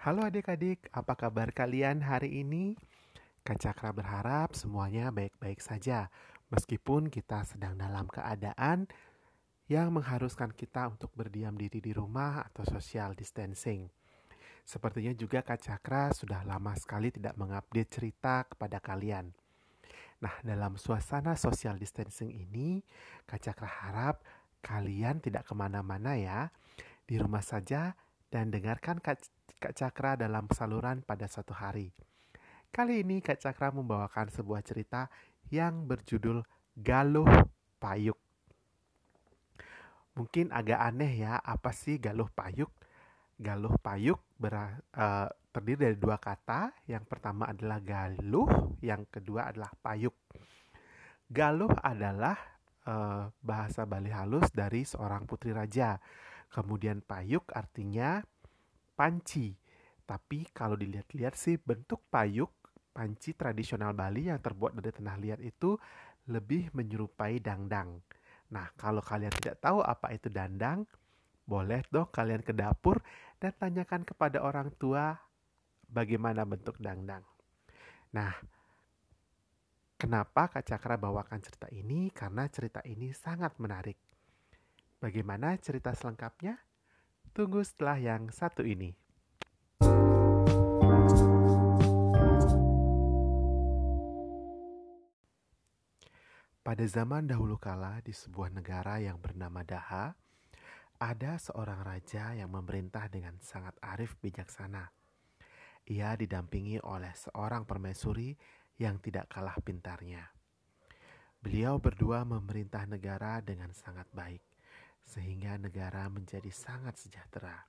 Halo adik-adik, apa kabar kalian hari ini? Kak Cakra berharap semuanya baik-baik saja, meskipun kita sedang dalam keadaan yang mengharuskan kita untuk berdiam diri di rumah atau social distancing. Sepertinya juga Kak Cakra sudah lama sekali tidak mengupdate cerita kepada kalian. Nah, dalam suasana social distancing ini, Kak Cakra harap kalian tidak ke mana-mana ya. Di rumah saja dan dengarkan Kak Kak Cakra dalam saluran pada suatu hari. Kali ini Kak Cakra membawakan sebuah cerita yang berjudul Galuh Payuk. Mungkin agak aneh ya, apa sih galuh payuk? Galuh payuk ber, uh, terdiri dari dua kata. Yang pertama adalah galuh, yang kedua adalah payuk. Galuh adalah uh, bahasa Bali halus dari seorang putri raja. Kemudian payuk artinya panci. Tapi kalau dilihat-lihat sih bentuk payuk panci tradisional Bali yang terbuat dari tanah liat itu lebih menyerupai dangdang. Nah, kalau kalian tidak tahu apa itu dandang, boleh dong kalian ke dapur dan tanyakan kepada orang tua bagaimana bentuk dangdang. Nah, kenapa Kak Cakra bawakan cerita ini? Karena cerita ini sangat menarik. Bagaimana cerita selengkapnya? Tunggu setelah yang satu ini. Pada zaman dahulu kala di sebuah negara yang bernama Daha, ada seorang raja yang memerintah dengan sangat arif bijaksana. Ia didampingi oleh seorang permaisuri yang tidak kalah pintarnya. Beliau berdua memerintah negara dengan sangat baik sehingga negara menjadi sangat sejahtera.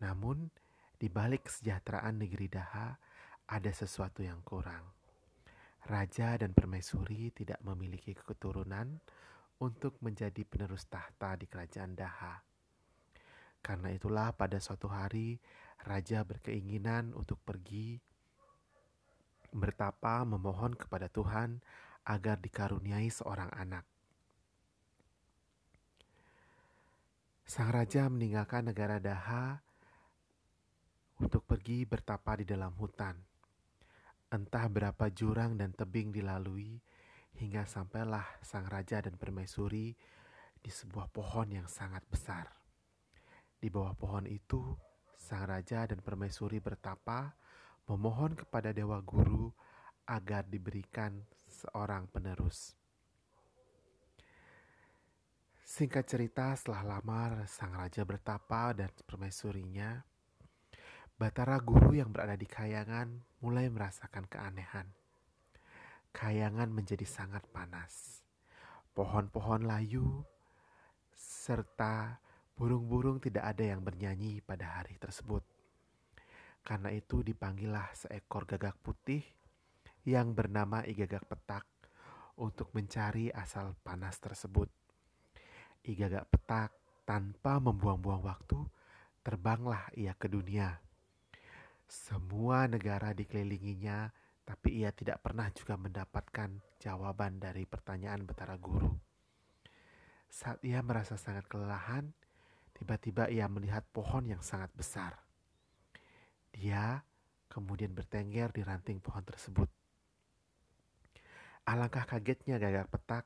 Namun, di balik kesejahteraan negeri Daha ada sesuatu yang kurang. Raja dan permaisuri tidak memiliki keturunan untuk menjadi penerus tahta di kerajaan Daha. Karena itulah pada suatu hari raja berkeinginan untuk pergi bertapa memohon kepada Tuhan agar dikaruniai seorang anak. Sang raja meninggalkan negara Daha untuk pergi bertapa di dalam hutan. Entah berapa jurang dan tebing dilalui hingga sampailah sang raja dan permaisuri di sebuah pohon yang sangat besar. Di bawah pohon itu, sang raja dan permaisuri bertapa memohon kepada dewa guru agar diberikan seorang penerus. Singkat cerita, setelah lama sang raja bertapa dan permaisurinya, Batara guru yang berada di kayangan mulai merasakan keanehan. Kayangan menjadi sangat panas. Pohon-pohon layu serta burung-burung tidak ada yang bernyanyi pada hari tersebut. Karena itu dipanggillah seekor gagak putih yang bernama Igagak Petak untuk mencari asal panas tersebut. Iga gak petak tanpa membuang-buang waktu, terbanglah ia ke dunia. Semua negara dikelilinginya, tapi ia tidak pernah juga mendapatkan jawaban dari pertanyaan Betara Guru. Saat ia merasa sangat kelelahan, tiba-tiba ia melihat pohon yang sangat besar. Dia kemudian bertengger di ranting pohon tersebut. Alangkah kagetnya gagak petak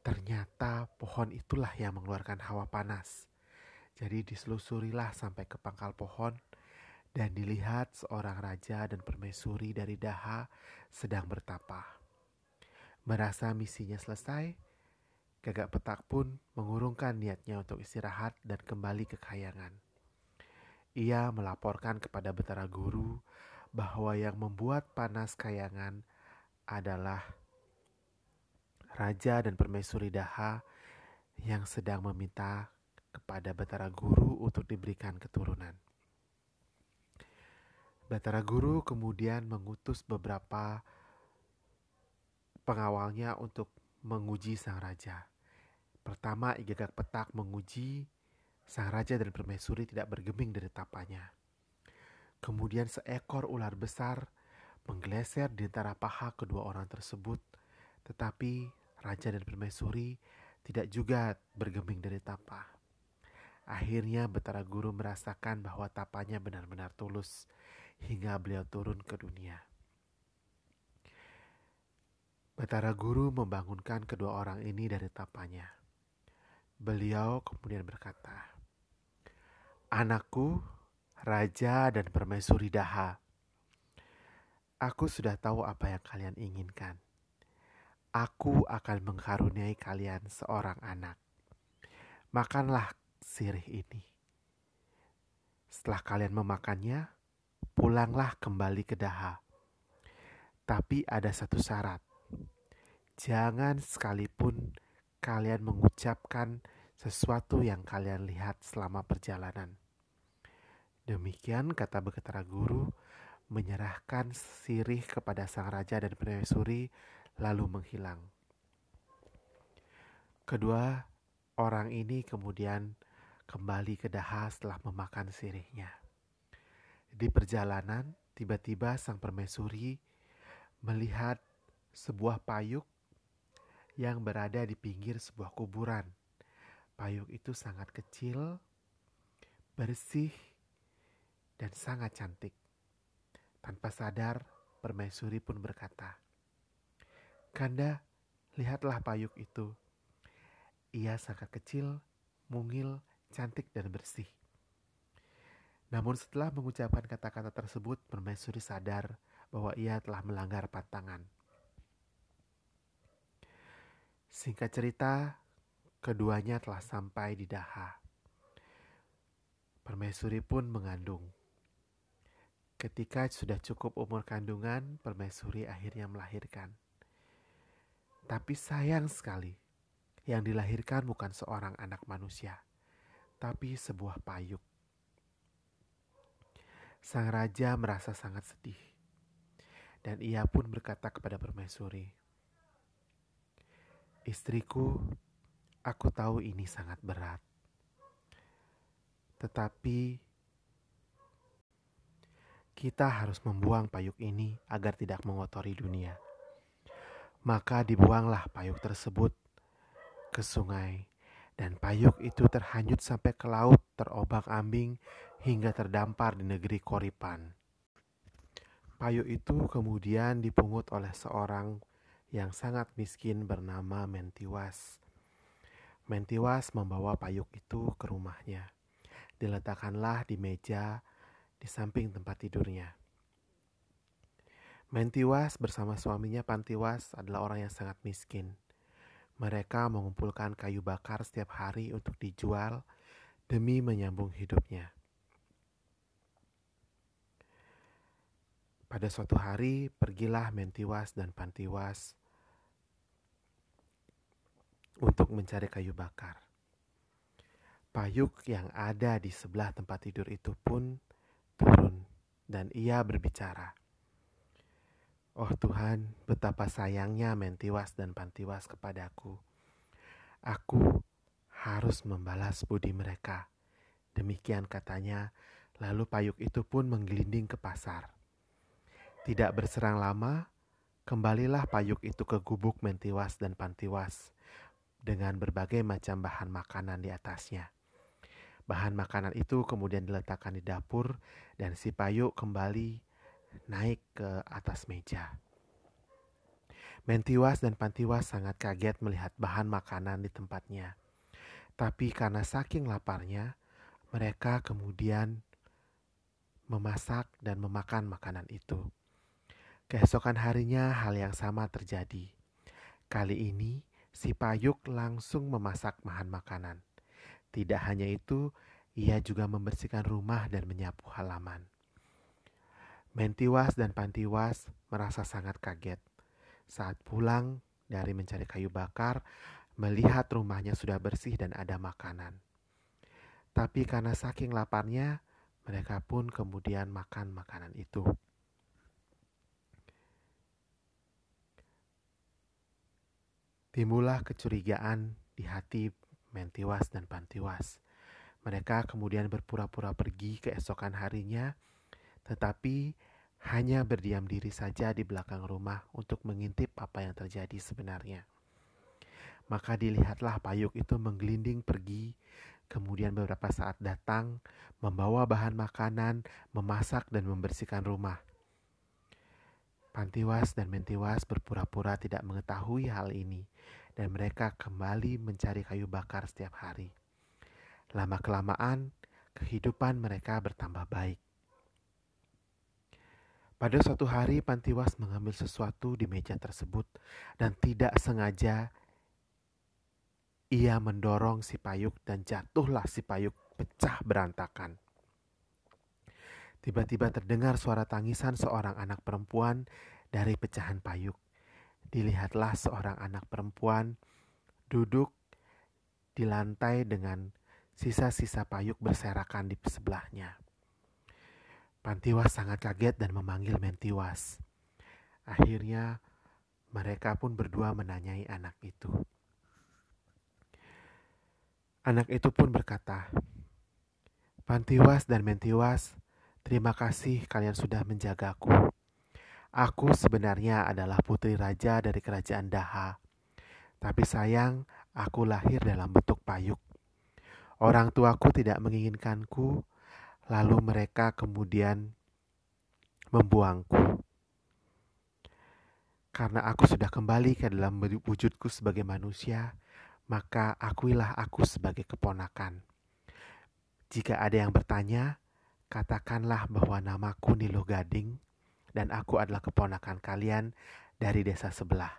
Ternyata pohon itulah yang mengeluarkan hawa panas. Jadi diselusurilah sampai ke pangkal pohon dan dilihat seorang raja dan permaisuri dari Daha sedang bertapa. Merasa misinya selesai, Gagak Petak pun mengurungkan niatnya untuk istirahat dan kembali ke kayangan. Ia melaporkan kepada Betara Guru bahwa yang membuat panas kayangan adalah raja dan permaisuri Daha yang sedang meminta kepada Batara Guru untuk diberikan keturunan. Batara Guru kemudian mengutus beberapa pengawalnya untuk menguji sang raja. Pertama, Igagak Petak menguji sang raja dan permaisuri tidak bergeming dari tapanya. Kemudian seekor ular besar menggeser di antara paha kedua orang tersebut, tetapi raja dan permaisuri tidak juga bergeming dari tapa. Akhirnya Betara Guru merasakan bahwa tapanya benar-benar tulus hingga beliau turun ke dunia. Betara Guru membangunkan kedua orang ini dari tapanya. Beliau kemudian berkata, Anakku, Raja dan Permaisuri Daha, aku sudah tahu apa yang kalian inginkan. Aku akan mengkaruniai kalian seorang anak. Makanlah sirih ini. Setelah kalian memakannya, pulanglah kembali ke Daha. Tapi ada satu syarat. Jangan sekalipun kalian mengucapkan sesuatu yang kalian lihat selama perjalanan. Demikian kata Beketara Guru menyerahkan sirih kepada sang raja dan permaisuri lalu menghilang. Kedua orang ini kemudian kembali ke Daha setelah memakan sirihnya. Di perjalanan, tiba-tiba sang permaisuri melihat sebuah payuk yang berada di pinggir sebuah kuburan. Payuk itu sangat kecil, bersih, dan sangat cantik. Tanpa sadar, permaisuri pun berkata, "Kanda, lihatlah payuk itu. Ia sangat kecil, mungil, cantik dan bersih. Namun setelah mengucapkan kata-kata tersebut, permaisuri sadar bahwa ia telah melanggar pantangan. Singkat cerita, keduanya telah sampai di Daha. Permaisuri pun mengandung. Ketika sudah cukup umur kandungan, permaisuri akhirnya melahirkan. Tapi sayang sekali, yang dilahirkan bukan seorang anak manusia, tapi sebuah payuk. Sang raja merasa sangat sedih, dan ia pun berkata kepada permaisuri, "Istriku, aku tahu ini sangat berat, tetapi kita harus membuang payuk ini agar tidak mengotori dunia." Maka dibuanglah payuk tersebut ke sungai dan payuk itu terhanyut sampai ke laut, terobak-ambing hingga terdampar di negeri Koripan. Payuk itu kemudian dipungut oleh seorang yang sangat miskin bernama Mentiwas. Mentiwas membawa payuk itu ke rumahnya. Diletakkanlah di meja di samping tempat tidurnya. Mentiwas bersama suaminya Pantiwas adalah orang yang sangat miskin. Mereka mengumpulkan kayu bakar setiap hari untuk dijual demi menyambung hidupnya. Pada suatu hari, pergilah Mentiwas dan Pantiwas untuk mencari kayu bakar. Payuk yang ada di sebelah tempat tidur itu pun turun dan ia berbicara. Oh Tuhan, betapa sayangnya Mentiwas dan Pantiwas kepadaku. Aku harus membalas budi mereka. Demikian katanya, lalu payuk itu pun menggelinding ke pasar. Tidak berserang lama, kembalilah payuk itu ke gubuk Mentiwas dan Pantiwas dengan berbagai macam bahan makanan di atasnya. Bahan makanan itu kemudian diletakkan di dapur dan si payuk kembali naik ke atas meja. Mentiwas dan Pantiwas sangat kaget melihat bahan makanan di tempatnya. Tapi karena saking laparnya, mereka kemudian memasak dan memakan makanan itu. Keesokan harinya hal yang sama terjadi. Kali ini si Payuk langsung memasak bahan makanan. Tidak hanya itu, ia juga membersihkan rumah dan menyapu halaman. Mentiwas dan Pantiwas merasa sangat kaget. Saat pulang dari mencari kayu bakar, melihat rumahnya sudah bersih dan ada makanan. Tapi karena saking laparnya, mereka pun kemudian makan makanan itu. Timbullah kecurigaan di hati Mentiwas dan Pantiwas. Mereka kemudian berpura-pura pergi keesokan harinya tetapi hanya berdiam diri saja di belakang rumah untuk mengintip apa yang terjadi sebenarnya. Maka dilihatlah payuk itu menggelinding pergi kemudian beberapa saat datang, membawa bahan makanan, memasak, dan membersihkan rumah. Pantiwas dan Mentiwas berpura-pura tidak mengetahui hal ini, dan mereka kembali mencari kayu bakar setiap hari. Lama-kelamaan, kehidupan mereka bertambah baik. Pada suatu hari, Pantiwas mengambil sesuatu di meja tersebut, dan tidak sengaja ia mendorong si payuk, dan jatuhlah si payuk pecah berantakan. Tiba-tiba terdengar suara tangisan seorang anak perempuan dari pecahan payuk. Dilihatlah seorang anak perempuan duduk di lantai dengan sisa-sisa payuk berserakan di sebelahnya. Pantiwas sangat kaget dan memanggil Mentiwas. Akhirnya mereka pun berdua menanyai anak itu. Anak itu pun berkata, Pantiwas dan Mentiwas, Terima kasih kalian sudah menjagaku. Aku sebenarnya adalah putri raja dari kerajaan Daha. Tapi sayang, aku lahir dalam bentuk payuk. Orang tuaku tidak menginginkanku, lalu mereka kemudian membuangku. Karena aku sudah kembali ke dalam wujudku sebagai manusia, maka akuilah aku sebagai keponakan. Jika ada yang bertanya, Katakanlah bahwa namaku Nilo Gading dan aku adalah keponakan kalian dari desa sebelah.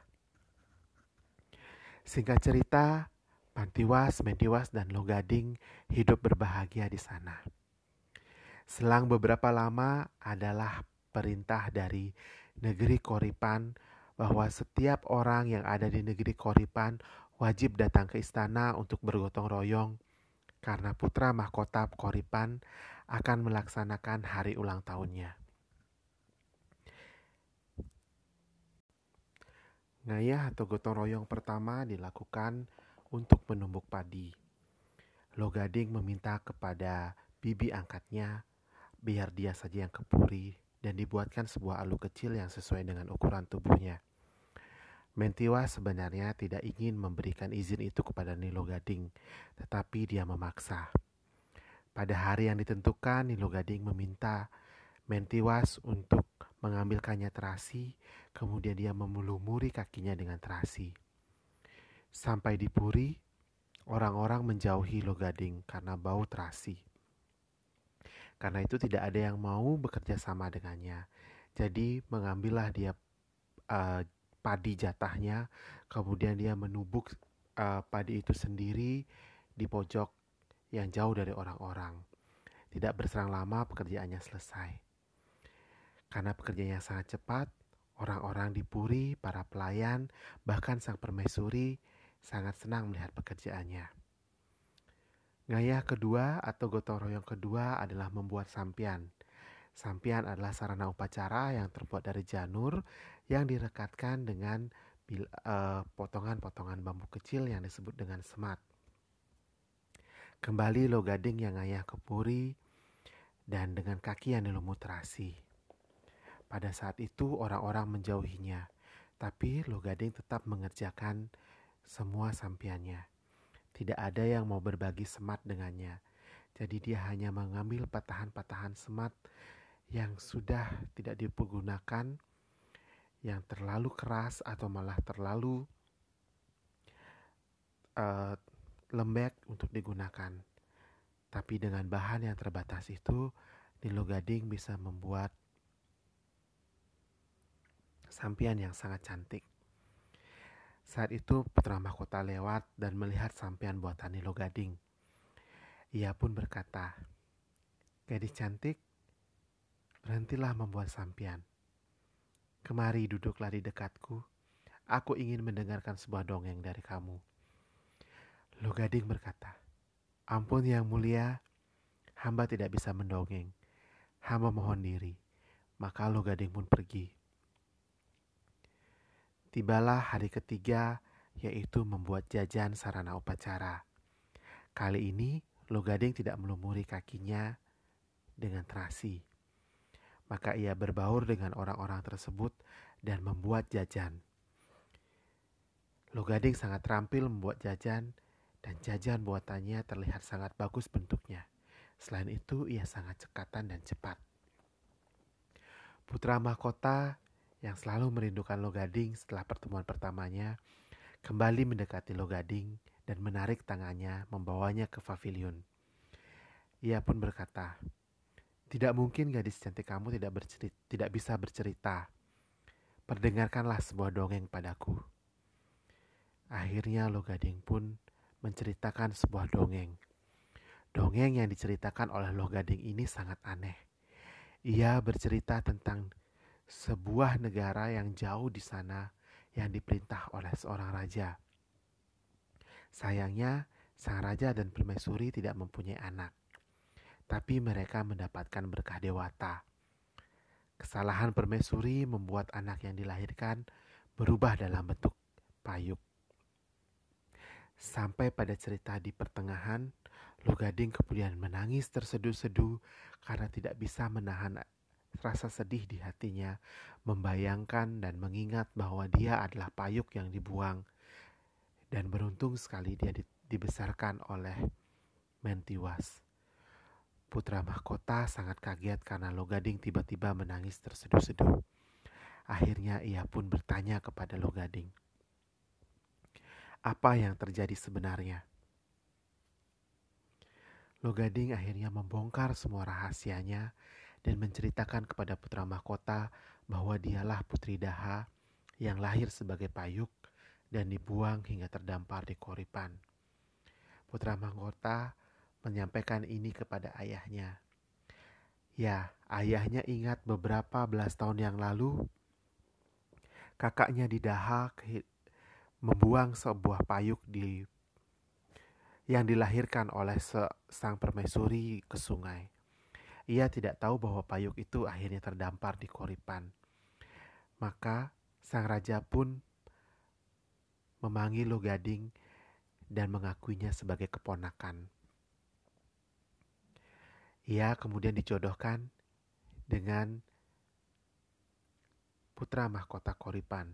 Singkat cerita, Pantiwas, Mentiwas, dan Logading hidup berbahagia di sana. Selang beberapa lama adalah perintah dari negeri Koripan bahwa setiap orang yang ada di negeri Koripan wajib datang ke istana untuk bergotong royong karena putra mahkota Koripan akan melaksanakan hari ulang tahunnya. Ngayah atau gotong royong pertama dilakukan untuk menumbuk padi. Logading meminta kepada bibi angkatnya biar dia saja yang kepuri dan dibuatkan sebuah alu kecil yang sesuai dengan ukuran tubuhnya. Mentiwa sebenarnya tidak ingin memberikan izin itu kepada Nilo Gading, tetapi dia memaksa. Pada hari yang ditentukan, Nilo Gading meminta Mentiwas untuk mengambilkannya terasi, kemudian dia memelumuri kakinya dengan terasi. Sampai di Puri, orang-orang menjauhi Logading karena bau terasi. Karena itu tidak ada yang mau bekerja sama dengannya. Jadi mengambillah dia uh, padi jatahnya, kemudian dia menubuk uh, padi itu sendiri di pojok yang jauh dari orang-orang. Tidak berserang lama pekerjaannya selesai. Karena pekerjaannya sangat cepat, orang-orang di Puri, para pelayan, bahkan sang permaisuri sangat senang melihat pekerjaannya. Gaya kedua atau gotong royong kedua adalah membuat sampian. Sampian adalah sarana upacara yang terbuat dari janur yang direkatkan dengan eh, potongan-potongan bambu kecil yang disebut dengan semat. Kembali lo gading yang ayah kepuri dan dengan kaki yang dilumut terasi. Pada saat itu orang-orang menjauhinya, tapi lo gading tetap mengerjakan semua sampiannya. Tidak ada yang mau berbagi semat dengannya. Jadi dia hanya mengambil patahan-patahan semat yang sudah tidak dipergunakan, yang terlalu keras atau malah terlalu uh, lembek untuk digunakan. Tapi dengan bahan yang terbatas itu, Nilo Gading bisa membuat sampian yang sangat cantik. Saat itu putra mahkota lewat dan melihat sampian buatan Nilo Gading. Ia pun berkata, Gadis cantik, berhentilah membuat sampian. Kemari duduklah di dekatku. Aku ingin mendengarkan sebuah dongeng dari kamu. Logading berkata, Ampun yang mulia, hamba tidak bisa mendongeng. Hamba mohon diri. Maka Logading pun pergi. Tibalah hari ketiga, yaitu membuat jajan sarana upacara. Kali ini, Logading tidak melumuri kakinya dengan terasi. Maka ia berbaur dengan orang-orang tersebut dan membuat jajan. Logading sangat terampil membuat jajan dan jajan buatannya terlihat sangat bagus bentuknya. Selain itu, ia sangat cekatan dan cepat. Putra mahkota yang selalu merindukan Logading setelah pertemuan pertamanya kembali mendekati Logading dan menarik tangannya membawanya ke pavilion. Ia pun berkata, tidak mungkin gadis cantik kamu tidak bercerita, tidak bisa bercerita. Perdengarkanlah sebuah dongeng padaku. Akhirnya Logading pun menceritakan sebuah dongeng. Dongeng yang diceritakan oleh Loh Gading ini sangat aneh. Ia bercerita tentang sebuah negara yang jauh di sana yang diperintah oleh seorang raja. Sayangnya, sang raja dan permaisuri tidak mempunyai anak, tapi mereka mendapatkan berkah dewata. Kesalahan permaisuri membuat anak yang dilahirkan berubah dalam bentuk payuk. Sampai pada cerita di pertengahan, Lugading kemudian menangis terseduh-seduh karena tidak bisa menahan rasa sedih di hatinya, membayangkan dan mengingat bahwa dia adalah payuk yang dibuang. Dan beruntung sekali dia dibesarkan oleh Mentiwas. Putra mahkota sangat kaget karena Logading tiba-tiba menangis terseduh-seduh. Akhirnya ia pun bertanya kepada Logading. Apa yang terjadi sebenarnya? Logading akhirnya membongkar semua rahasianya dan menceritakan kepada putra mahkota bahwa dialah putri Daha yang lahir sebagai payuk dan dibuang hingga terdampar di koripan. Putra mahkota menyampaikan ini kepada ayahnya. Ya, ayahnya ingat beberapa belas tahun yang lalu kakaknya di Daha membuang sebuah payuk di yang dilahirkan oleh sang permaisuri ke sungai. Ia tidak tahu bahwa payung itu akhirnya terdampar di koripan. Maka sang raja pun memanggil Logading dan mengakuinya sebagai keponakan. Ia kemudian dijodohkan dengan putra mahkota Koripan.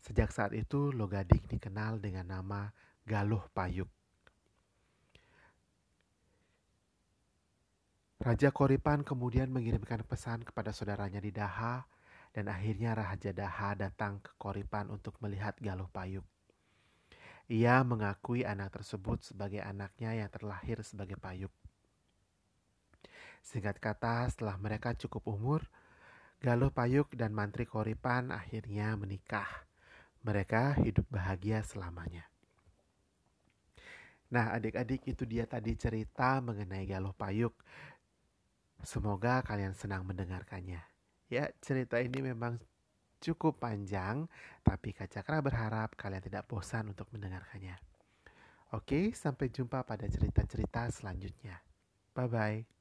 Sejak saat itu Logading dikenal dengan nama Galuh Payuk. Raja Koripan kemudian mengirimkan pesan kepada saudaranya di Daha dan akhirnya Raja Daha datang ke Koripan untuk melihat Galuh Payuk. Ia mengakui anak tersebut sebagai anaknya yang terlahir sebagai payuk. Singkat kata, setelah mereka cukup umur, Galuh Payuk dan Mantri Koripan akhirnya menikah. Mereka hidup bahagia selamanya. Nah, adik-adik itu dia tadi cerita mengenai Galuh Payuk. Semoga kalian senang mendengarkannya. Ya, cerita ini memang cukup panjang, tapi Kak Cakra berharap kalian tidak bosan untuk mendengarkannya. Oke, sampai jumpa pada cerita-cerita selanjutnya. Bye-bye.